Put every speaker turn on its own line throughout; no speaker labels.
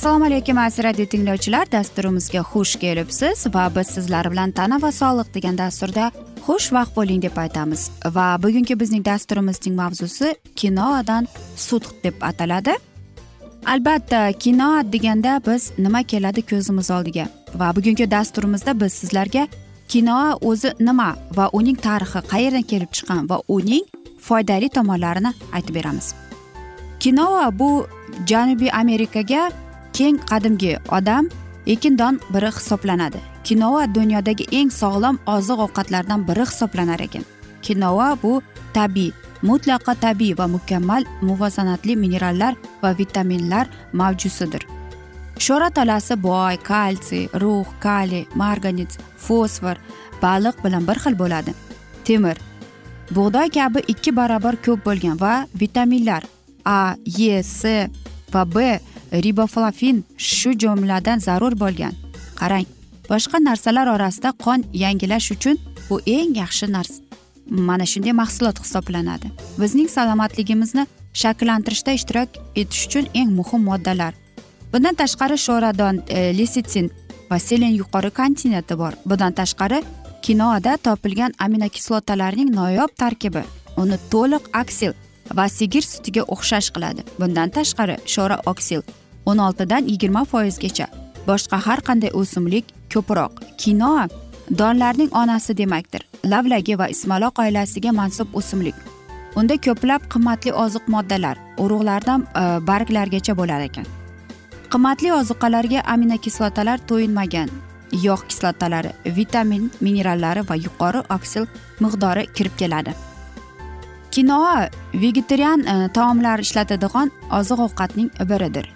assalomu alaykum aziz radio tinglovchilar. Dasturimizga xush kelibsiz va biz sizlar bilan tana va sog'liq degan dasturda xushvaqt bo'ling deb aytamiz. Va bugungi bizning dasturimizning mavzusi kinoadan sud deb ataladi. Albatta kinoat deganda biz nima keladi ko'zimiz oldiga va bugungi dasturimizda biz sizlarga kinoa o'zi nima va uning tarixi qayerdan kelib chiqqan va uning foydali tomonlarini aytib beramiz. Kinoa bu janubiy amerikaga keng qadimgi odam ekindon biri hisoblanadi. Kinoa dunyodagi eng sog'lom oziq ovqatlardan biri hisoblanar ekan. Kinoa bu tabiiy mutlaqo tabiiy va mukammal muvozanatli minerallar va vitaminlar mavjusidir. Sho'ra tolasi boy kalsiy rux kaliy marganец fosfor baliq bilan bir xil bo'ladi. Temir bug'doy kabi ikki barobar ko'p bo'lgan va vitaminlar a e c va b riboflavin shu jumladan zarur bo'lgan. Qarang boshqa narsalar orasida qon yangilash uchun bu eng yaxshi narsa. Mana shunday mahsulot hisoblanadi. Bizning salomatligimizni shakllantirishda ishtirok etish uchun eng muhim moddalar. Bundan tashqari sho'radon e, lisitsin va selen yuqori kontinenti bor. Bundan tashqari kinoada topilgan aminokislotalarning noyob tarkibi. Uni to'liq aksil va sigir sutiga o'xshash qiladi. Bundan tashqari sho'ra oksil o'n oltidan yigirma foizgacha. Boshqa har qanday o'simlik ko'proq. Kinoa donlarning onasi demakdir. Lavlagi va ismaloq oilasiga mansub o'simlik. Unda ko'plab qimmatli oziq moddalar urug'lardan e, barglargacha bo'lar ekan. Qimmatli ozuqalarga aminokislotalar to'yinmagan. Yog' kislotalari vitamin minerallari va yuqori oksil miqdori kirib keladi. Kinoa vegetarian e, taomlar ishlatadigan oziq ovqatning biridir.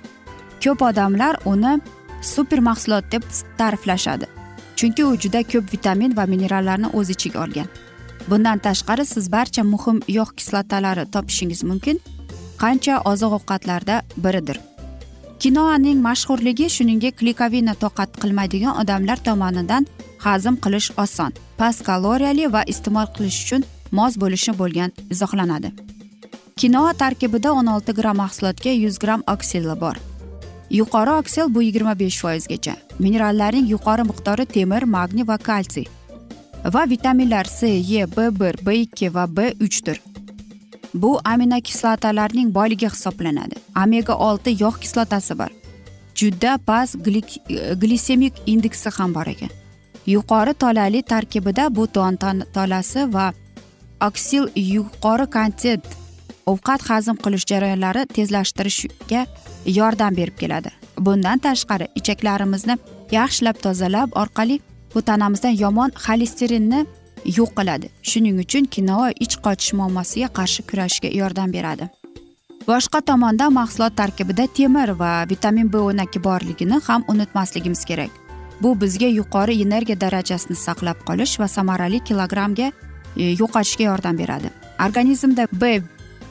Ko'p odamlar uni super mahsulot deb ta'riflashadi. Chunki u juda ko'p vitamin va minerallarni o'z ichiga olgan. Bundan tashqari siz barcha muhim yog' kislotalari topishingiz mumkin. Qancha oziq ovqatlarda biridir. Kinoaning mashhurligi shuningdek klikovina toqat qilmaydigan odamlar tomonidan hazm qilish oson past kaloriyali va iste'mol qilish uchun mos bo'lishi bo'lgan izohlanadi. Kinoa tarkibida o'n olti gramm mahsulotga yuz gramm oksilla bor. Yuqori oksil bu yigirma besh foizgacha. Minerallarning yuqori miqdori temir magniy va kalsiy. Va vitaminlar c e b bir b ikki va b uchdir bu aminokislotalarning boyligi hisoblanadi. Omega olti yog' kislotasi bor. Juda past e, glisemik indeksi ham bor ekan. Yuqori tolali tarkibida buton tolasi va oksil yuqori kontent ovqat hazm qilish jarayonlari tezlashtirishga yordam berib keladi. Bundan tashqari ichaklarimizni yaxshilab tozalab orqali bu tanamizdan yomon xolesterinni yo'q qiladi. Shuning uchun kinoa ich qochish muammosiga qarshi kurashishga yordam beradi. Boshqa tomondan mahsulot tarkibida temir va vitamin b o'n ikki borligini ham unutmasligimiz kerak. Bu bizga yuqori energiya darajasini saqlab qolish va samarali kilogrammga e, yo'qotishga yordam beradi. Organizmda b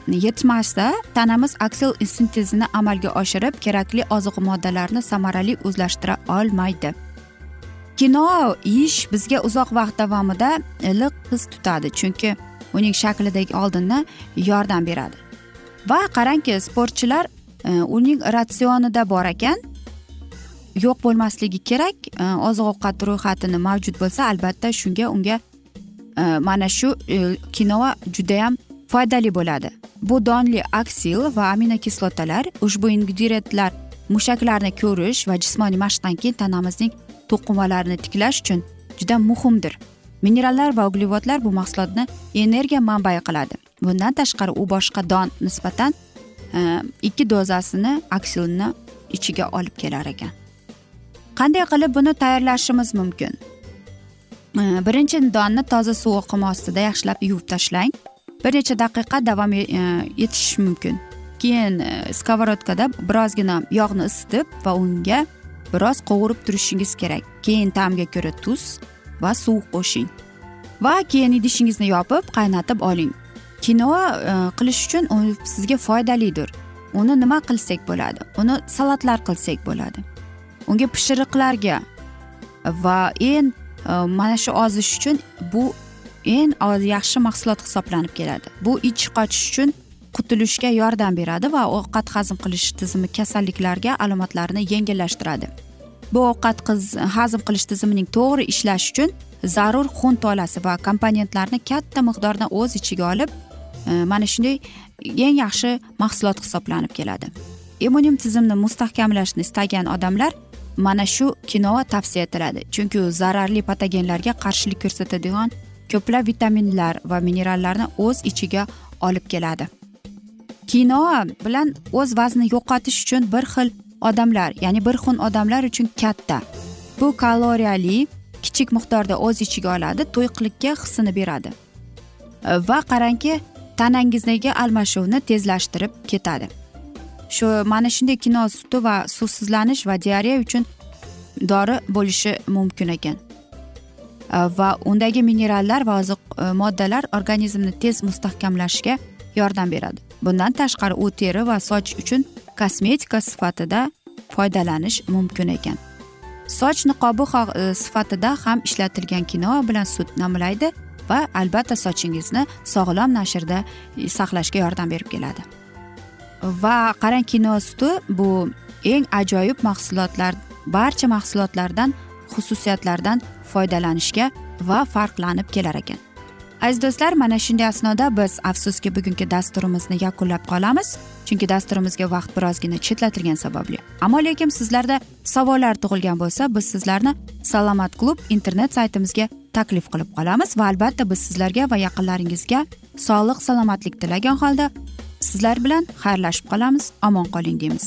yetmasda tanamiz aksil sintezini amalga oshirib kerakli oziq moddalarni samarali o'zlashtira olmaydi. Kino yeyish bizga uzoq vaqt davomida iliq his tutadi chunki uning shaklidagi oldindan yordam beradi. Va qarangki sportchilar e, uning ratsionida bor ekan. Yo'q bo'lmasligi kerak e, oziq ovqat ro'yxatini mavjud bo'lsa albatta shunga unga e, mana shu kinova judayam foydali bo'ladi. Bu donli aksil va aminokislotalar ushbu ingrediyentlar mushaklarni ko'rish va jismoniy mashqdan keyin tanamizning to'qimalarini tiklash uchun juda muhimdir. Minerallar va uglevodlar bu mahsulotni energiya manbai qiladi. Bundan tashqari u boshqa don nisbatan e, ikki dozasini aksilni ichiga olib kelar ekan. Qanday qilib buni tayyorlashimiz mumkin? E, birinchi donni toza suv oqimi ostida yaxshilab yuvib tashlang. Bir necha daqiqa davom e, etishi mumkin. Keyin e, skоворodkada birozgina yog'ni isitib va unga biroz qovurib turishingiz kerak. Keyin ta'mga ko'ra tuz va suv qo'shing. Va keyin idishingizni yopib qaynatib oling. Kinoa e, qilish uchun u sizga foydalidir. Uni nima qilsak bo'ladi? Uni salatlar qilsak bo'ladi. Unga pishiriqlarga va eng mana shu ozish uchun bu eng yaxshi mahsulot hisoblanib keladi. Bu ich qochish uchun qutulishga yordam beradi va ovqat hazm qilish tizimi kasalliklarga alomatlarini yengillashtiradi. Bu ovqat hazm qilish tizimining to'g'ri ishlashi uchun zarur xun tolasi va komponentlarni katta miqdorda o'z ichiga olib e, mana shunday eng yaxshi mahsulot hisoblanib keladi. Immunim tizimni mustahkamlashni istagan odamlar mana shu kinova tavsiya etiladi. Chunki u zararli patogenlarga qarshilik ko'rsatadigan ko'plab vitaminlar va minerallarni o'z ichiga olib keladi. Kinoa bilan o'z vaznini yo'qotish uchun bir xil odamlar ya'ni bir xil odamlar uchun katta. Bu kaloriyali kichik miqdorda o'z ichiga oladi to'yqlikka hissini beradi. Va qarangki tanangizdagi almashuvni tezlashtirib ketadi. Shu mana shunday kino suti va suvsizlanish va diareya uchun dori bo'lishi mumkin ekan. Э, va undagi minerallar va oziq э, moddalar organizmni tez mustahkamlashga yordam beradi. Bundan tashqari u teri va soch uchun kosmetika sifatida foydalanish mumkin ekan. Soch niqobi e, sifatida ham ishlatilgan kino bilan sut namlaydi va albatta sochingizni sog'lom nashrda e, saqlashga yordam berib keladi. Va qarang kino suti bu eng ajoyib mahsulotlar barcha mahsulotlardan xususiyatlardan foydalanishga va farqlanib kelar ekan. Aziz do'stlar mana shunday asnoda biz afsuski bugungi dasturimizni yakunlab qolamiz chunki dasturimizga vaqt birozgina chetlatilgani sababli. Ammo lekin sizlarda savollar tug'ilgan bo'lsa biz sizlarni salomat klub internet saytimizga taklif qilib qolamiz va albatta biz sizlarga va yaqinlaringizga sog'lik salomatlik tilagan holda sizlar bilan xayrlashib qolamiz omon qoling deymiz.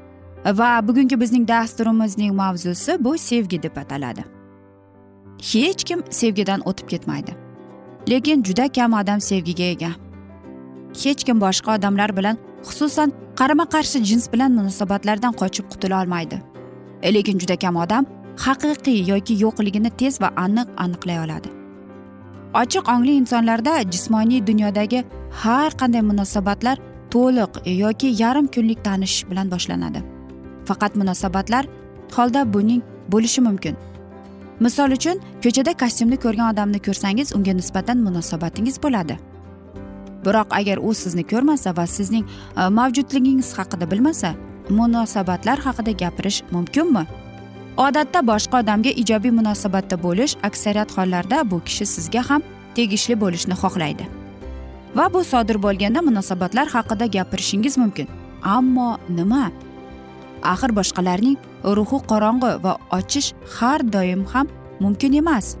Va bugungi bizning dasturimizning mavzusi bu sevgi deb ataladi. Hech kim sevgidan o'tib ketmaydi. Lekin juda kam odam sevgiga ega. Hech kim boshqa odamlar bilan xususan qarama qarshi jins bilan munosabatlardan qochib qutula olmaydi. E, lekin juda kam odam haqiqiy yoki yo'qligini tez va aniq aniqlay oladi. Ochiq ongli insonlarda jismoniy dunyodagi har qanday munosabatlar to'liq yoki yarim kunlik tanishish bilan boshlanadi. Faqat munosabatlar holda buning bo'lishi mumkin. Misol uchun ko'chada kostyumni ko'rgan odamni ko'rsangiz unga nisbatan munosabatingiz bo'ladi. Biroq agar u sizni ko'rmasa va sizning e, mavjudligingiz haqida bilmasa munosabatlar haqida gapirish mumkinmi? Odatda boshqa odamga ijobiy munosabatda bo'lish aksariyat hollarda bu kishi sizga ham tegishli bo'lishni xohlaydi. Va bu sodir bo'lganda munosabatlar haqida gapirishingiz mumkin. Ammo nima? Axir boshqalarning ruhi qorong'i va ochish har doim ham mumkin emas.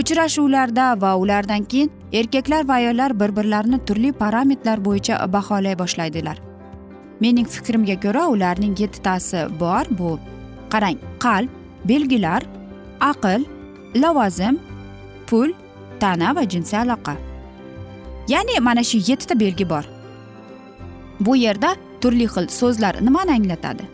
Uchrashuvlarda va ulardan keyin erkaklar va ayollar bir birlarini turli parametrlar bo'yicha baholay boshlaydilar. Mening fikrimga ko'ra ularning yettitasi bor bu. Qarang qalb belgilar aql lavozim pul tana va jinsiy aloqa. Ya'ni mana shu yettita belgi bor. Bu yerda turli xil so'zlar nimani anglatadi?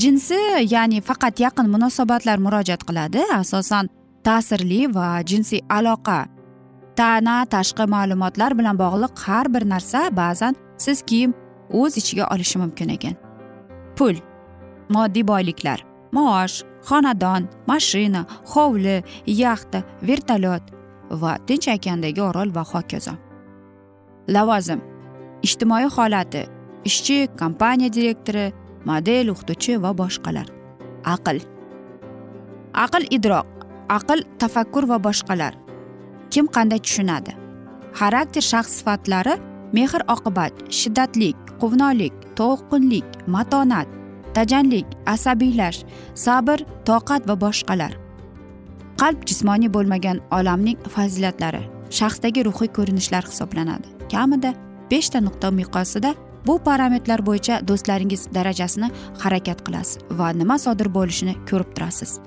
Jinsi ya'ni faqat yaqin munosabatlar murojaat qiladi asosan ta'sirli va jinsiy aloqa. Tana tashqi ma'lumotlar bilan bog'liq har bir narsa ba'zan siz kiyim o'z ichiga olishi mumkin ekan. Pul moddiy boyliklar maosh xonadon mashina hovli yaxta vertolyot va tinch okeandagi orol va hokazo. Lavozim ijtimoiy holati ishchi kompaniya direktori model o'qituvchi va boshqalar. Aql. Aql idroq aql tafakkur va boshqalar. Kim qanday tushunadi? Xarakter shaxs sifatlari mehr oqibat shiddatlik quvnoqlik tovuqqinlik matonat tajanlik asabiylash sabr toqat va boshqalar. Qalb jismoniy bo'lmagan olamning fazilatlari shaxsdagi ruhiy ko'rinishlar hisoblanadi. Kamida beshta nuqta miqyosida bu parametrlar bo'yicha do'stlaringiz darajasini harakat qilasiz va nima sodir bo'lishini ko'rib turasiz.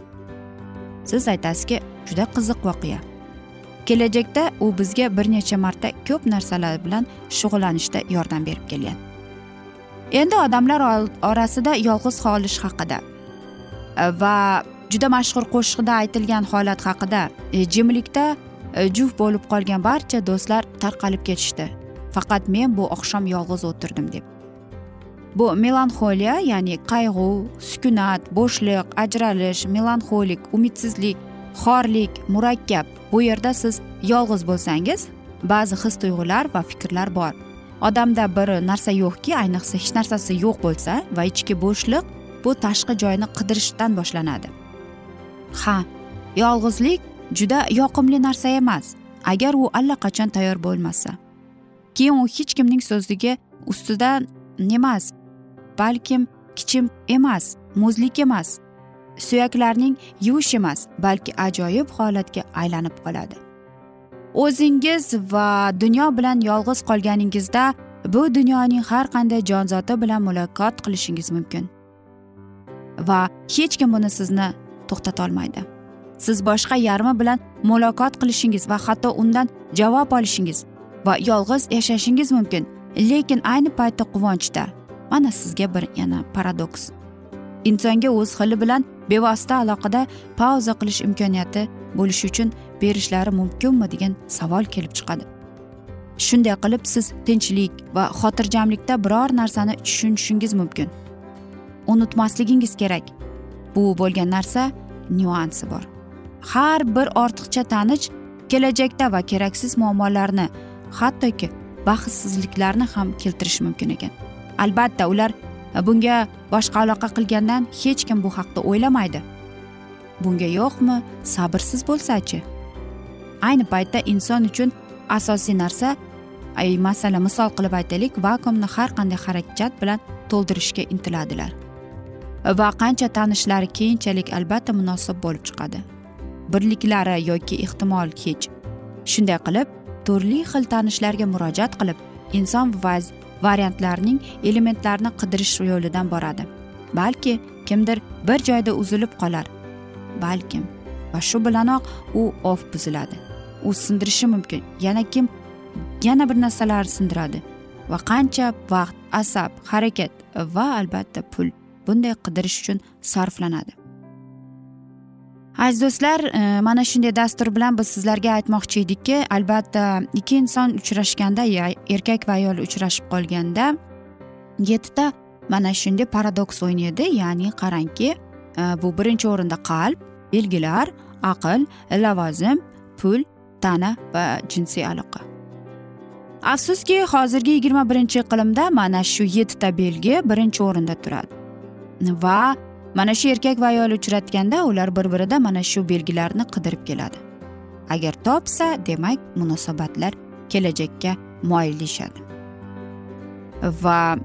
Siz aytasizki juda qiziq voqea. Kelajakda u bizga bir necha marta ko'p narsalar bilan shug'ullanishda yordam berib kelgan. Endi odamlar orasida yolg'iz qolish haqida va juda mashhur qo'shiqda aytilgan holat haqida e, jimlikda e, juft bo'lib qolgan barcha do'stlar tarqalib ketishdi. Faqat men bu oqshom yolg'iz o'tirdim deb. Bu melanxoliya ya'ni qayg'u sukunat bo'shliq ajralish melanxolik umidsizlik xorlik murakkab bu yerda siz yolg'iz bo'lsangiz ba'zi his tuyg'ular va fikrlar bor. Odamda bir narsa yo'qki ayniqsa hech narsasi yo'q bo'lsa va ichki bo'shliq bu tashqi joyni qidirishdan boshlanadi. Ha yolg'izlik juda yoqimli narsa emas. Agar u allaqachon tayyor bo'lmasa. Keyin u hech kimning so'zligi ustidan emas balkim kichim emas muzlik emas suyaklarning yuvish emas balki ajoyib holatga aylanib qoladi. O'zingiz va dunyo bilan yolg'iz qolganingizda bu dunyoning har qanday jonzoti bilan muloqot qilishingiz mumkin. Va hech kim buni sizni to'xtatolmaydi siz boshqa yarmi bilan muloqot qilishingiz va hatto undan javob olishingiz va yolg'iz yashashingiz mumkin. Lekin ayni paytda quvonchda. Mana sizga bir yana paradoks. Insonga o'z xili bilan bevosita aloqada pauza qilish imkoniyati bo'lishi uchun berishlari mumkinmi degan savol kelib chiqadi. Shunday qilib siz tinchlik va xotirjamlikda biror narsani tushunishingiz mumkin. Unutmasligingiz kerak. Bu bo'lgan narsa nyuansi bor. Har bir ortiqcha tanish kelajakda va keraksiz muammolarni hattoki baxtsizliklarni ham keltirishi mumkin ekan. Albatta ular bunga boshqa aloqa qilgandan hech kim bu haqda o'ylamaydi. Bunga yo'qmi? Sabrsiz bo'lsachi? Ayni paytda inson uchun asosiy narsa ay masalan misol qilib aytaylik vakuumni har qanday harakat bilan to'ldirishga intiladilar. Va qancha tanishlari keyinchalik albatta munosib bo'lib chiqadi. Birliklari yoki ehtimol hech. Shunday qilib turli xil tanishlarga murojaat qilib inson vaz variantlarning elementlarini qidirish yo'lidan boradi. Balki kimdir bir joyda uzilib qolar balkim va shu bilanoq u of buziladi. U sindirishi mumkin. Yana kim yana bir narsalar sindiradi va qancha vaqt asab harakat va albatta pul bunday qidirish uchun sarflanadi. Aziz do'stlar e, mana shunday dastur bilan biz sizlarga aytmoqchi edikki albatta ikki inson uchrashganda erkak va ayol uchrashib qolganda yettita mana shunday paradoks o'ynaydi. Ya'ni qarangki e, bu birinchi o'rinda qalb belgilar aql lavozim pul tana va jinsiy aloqa. Afsuski hozirgi yigirma birinchi iqlimda mana shu yettita belgi birinchi o'rinda turadi. Va mana shu erkak va ayol uchratganda ular bir birida mana shu belgilarni qidirib keladi. Agar topsa demak munosabatlar kelajakka moyillashadi. Va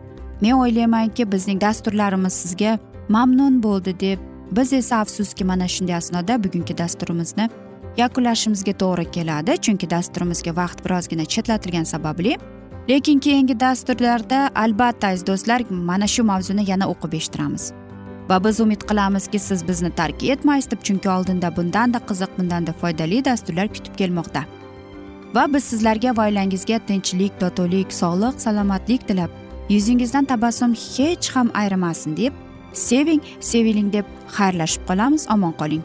men o'ylaymanki bizning dasturlarimiz sizga mamnun bo'ldi deb biz esa afsuski mana shunday asnoda bugungi dasturimizni yakunlashimizga to'g'ri keladi. Chunki dasturimizga vaqt birozgina chetlatilgani sababli. Lekin keyingi dasturlarda albatta aziz do'stlar mana shu mavzuni yana o'qib eshittiramiz. Va biz umid qilamizki siz bizni tark etmaysiz deb chunki oldinda bundanda qiziq bundanda foydali dasturlar kutib kelmoqda. Va biz sizlarga va oilangizga tinchlik totuvlik sog'lik salomatlik tilab yuzingizdan tabassum hech ham ayrimasin deb seving seviling deb xayrlashib qolamiz. Omon qoling.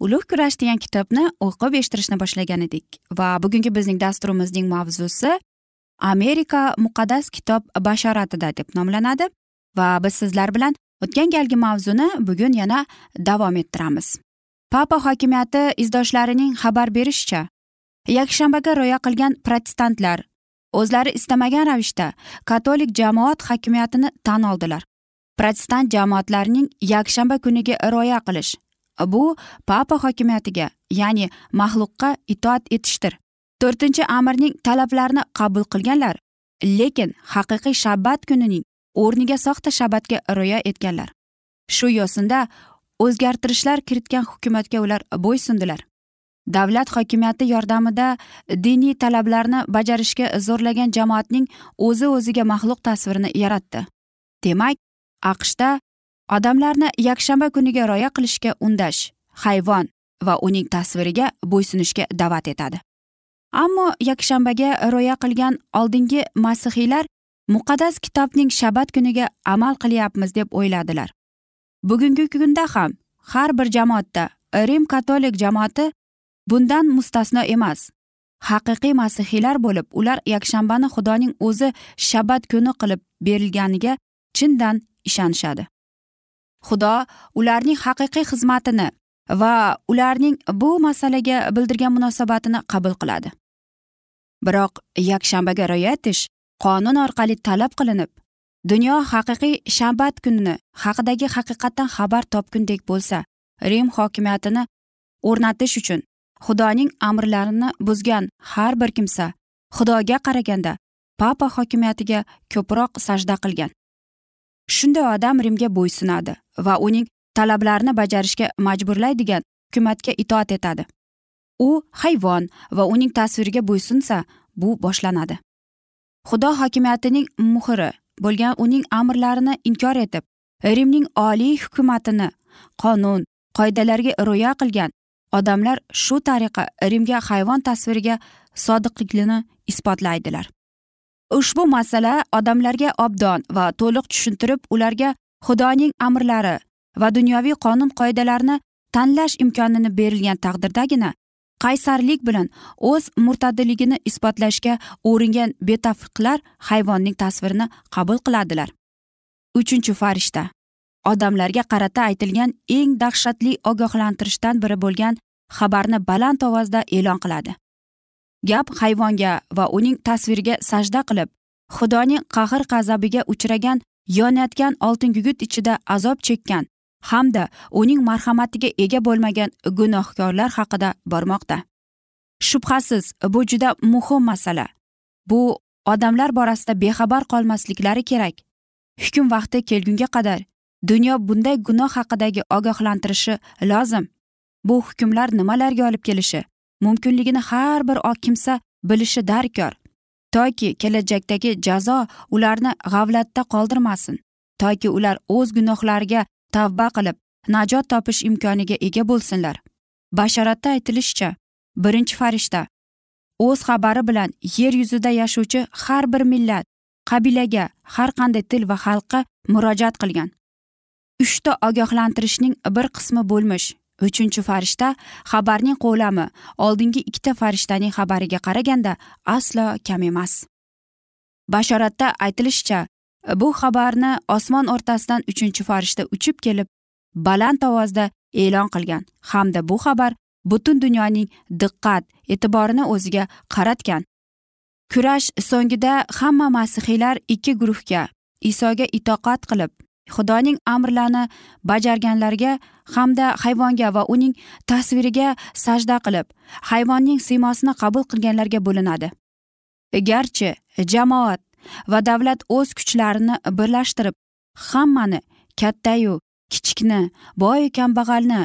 ulug' kurash degan kitobni o'qib eshittirishni boshlagan edik. Va bugungi bizning dasturimizning mavzusi amerika muqaddas kitob bashoratida deb nomlanadi. Va biz sizlar bilan o'tgan galgi mavzuni bugun yana davom ettiramiz. Papa hokimiyati izdoshlarining xabar berishicha yakshanbaga rioya qilgan protestantlar o'zlari istamagan ravishda katolik jamoat hokimiyatini tan oldilar. Protestant jamoatlarning yakshanba kuniga rioya qilish bu papa hokimiyatiga ya'ni maxluqqa itoat etishdir. To'rtinchi amirning talablarini qabul qilganlar lekin haqiqiy shabbat kunining o'rniga soxta shabbatga rioya etganlar. Shu yo'sinda o'zgartirishlar kiritgan hukumatga ular bo'ysundilar davlat hokimiyati yordamida diniy talablarni bajarishga zo'rlagan jamoatning o'zi o'ziga maxluq tasvirini yaratdi. Demak aqshda odamlarni yakshanba kuniga rioya qilishga undash hayvon va uning tasviriga bo'ysunishga da'vat etadi. Ammo yakshanbaga rioya qilgan oldingi masihiylar muqaddas kitobning shabat kuniga amal qilyapmiz deb o'yladilar. Bugungi kunda ham har bir jamoatda rim katolik jamoati bundan mustasno emas. Haqiqiy masihiylar bo'lib ular yakshanbani xudoning o'zi shabat kuni qilib berilganiga chindan ishonishadi. Xudo ularning haqiqiy xizmatini va ularning bu masalaga bildirgan munosabatini qabul qiladi. Biroq yakshanbaga rioya etish qonun orqali talab qilinib dunyo haqiqiy shanbat kunini haqidagi haqiqatdan xabar topgundek bo'lsa rim hokimiyatini o'rnatish uchun xudoning amrlarini buzgan har bir kimsa xudoga qaraganda papa hokimiyatiga ko'proq sajda qilgan. Shunday odam rimga bo'ysunadi va uning talablarini bajarishga majburlaydigan hukumatga itoat etadi. U hayvon va uning tasviriga bo'ysunsa bu boshlanadi. Xudo hokimiyatining muhri bo'lgan uning amrlarini inkor etib rimning oliy hukumatini qonun qoidalarga rioya qilgan odamlar shu tariqa rimga hayvon tasviriga sodiqlikni isbotlaydilar. Ushbu masala odamlarga obdon va to'liq tushuntirib ularga xudoning amrlari va dunyoviy qonun qoidalarini tanlash imkonini berilgan taqdirdagina qaysarlik bilan o'z murtadiligini isbotlashga uringan betafiqlar hayvonning tasvirini qabul qiladilar. Uchinchi farishta odamlarga qarata aytilgan eng dahshatli ogohlantirishdan biri bo'lgan xabarni baland ovozda e'lon qiladi. Gap hayvonga va uning tasviriga sajda qilib xudoning qahr g'azabiga uchragan yonayotgan oltin gugut ichida azob chekkan hamda uning marhamatiga ega bo'lmagan gunohkorlar haqida bormoqda. Shubhasiz bu juda muhim masala. Bu odamlar borasida bexabar qolmasliklari kerak. Hukm vaqti kelgunga qadar dunyo bunday gunoh haqidagi ogohlantirishi lozim. Bu hukmlar nimalarga olib kelishi? Mumkinligini har bir kimsa bilishi darkor. Toki kelajakdagi jazo ularni g'avlatda qoldirmasin. Toki ular o'z gunohlariga tavba qilib najot topish imkoniga ega bo'lsinlar. Basharatda aytilishicha birinchi farishta o'z xabari bilan yer yuzida yashovchi har bir millat qabilaga har qanday til va xalqqa murojaat qilgan. Uchta ogohlantirishning bir qismi bo'lmish. Uchinchi farishta xabarning qo'lami oldingi ikkita farishtaning xabariga qaraganda aslo kam emas. Bashoratda aytilishicha bu xabarni osmon o'rtasidan uchinchi farishta uchib kelib baland ovozda e'lon qilgan hamda bu xabar butun dunyoning diqqat e'tiborini o'ziga qaratgan. Kurash so'ngida hamma masihiylar ikki guruhga isoga itoqat qilib xudoning amrlarini bajarganlarga hamda hayvonga va uning tasviriga sajda qilib hayvonning siymosini qabul qilganlarga bo'linadi. Garchi jamoat va davlat o'z kuchlarini birlashtirib hammani kattayu kichikni boyu kambag'alni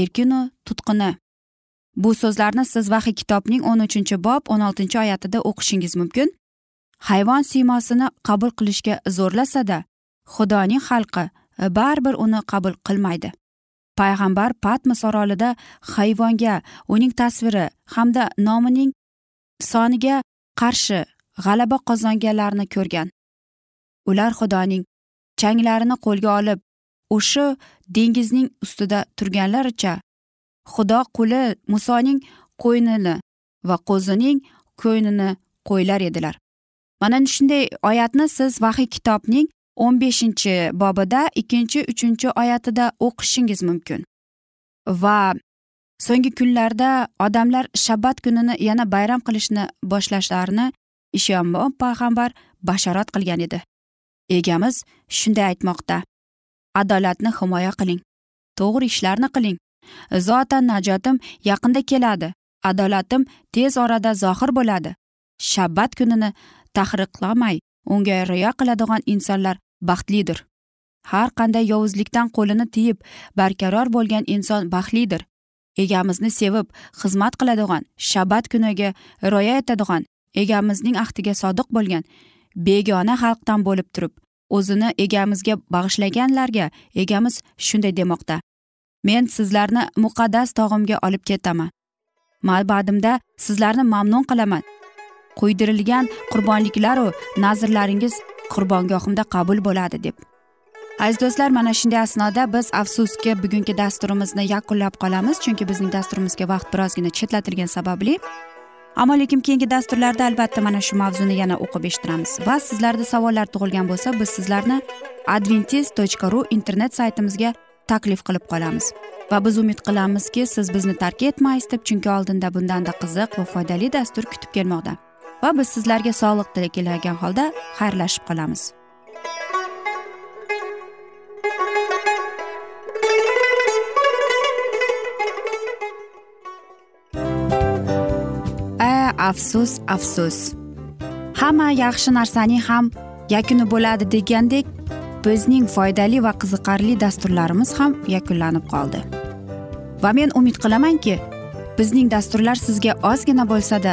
erkinu tutqini bu so'zlarni siz vahiy kitobning o'n uchinchi bob o'n oltinchi oyatida o'qishingiz mumkin. Hayvon siymosini qabul qilishga zo'rlasada xudoning xalqi e, baribir uni qabul qilmaydi. Payg'ambar patmos orolida hayvonga uning tasviri hamda nomining soniga qarshi g'alaba qozonganlarni ko'rgan. Ular xudoning changlarini qo'lga olib o'sha dengizning ustida turganlaricha xudo quli musoning qo'ynini va qo'zining ko'ynini qo'ylar edilar. Mana shunday oyatni siz vahiy kitobning o'n beshinchi bobida ikkinchi uchinchi oyatida o'qishingiz mumkin. Va so'nggi kunlarda odamlar shabbat kunini yana bayram qilishni boshlashlarini ishonbon payg'ambar bashorat qilgan edi. Egamiz shunday aytmoqda adolatni himoya qiling to'g'ri ishlarni qiling. Zotan najotim yaqinda keladi adolatim tez orada zohir bo'ladi. Shabbat kunini tahriqlamay unga rioya qiladigan insonlar baxtlidir. Har qanday yovuzlikdan qo'lini tiyib barqaror bo'lgan inson baxtlidir. Egamizni sevib xizmat qiladigan shabbat kuniga rioya etadigan egamizning ahdiga sodiq bo'lgan begona xalqdan bo'lib turib o'zini egamizga bag'ishlaganlarga egamiz shunday demoqda. Men sizlarni muqaddas tog'imga olib ketaman. Mabadimda sizlarni mamnun qilaman. Qo'ydirilgan qurbonliklaru nazrlaringiz qurbongohimda qabul bo'ladi deb. Aziz do'stlar mana shunday asnoda biz afsuski bugungi dasturimizni yakunlab qolamiz chunki bizning dasturimizga vaqt birozgina chetlatilgani sababli. Ammo lekin keyingi dasturlarda albatta mana shu mavzuni yana o'qib eshittiramiz va sizlarda savollar tug'ilgan bo'lsa biz sizlarni adventis tochka ru internet saytimizga taklif qilib qolamiz. Va biz umid qilamizki siz bizni tark etmaysiz deb chunki oldinda bundanda qiziq va foydali dastur kutib kelmoqda. Va biz sizlarga sog'liq tilagan holda xayrlashib qolamiz. A afsus afsus. Hamma yaxshi narsaning ham yakuni bo'ladi degandek bizning foydali va qiziqarli dasturlarimiz ham yakunlanib qoldi. Va men umid qilamanki bizning dasturlar sizga ozgina bo'lsada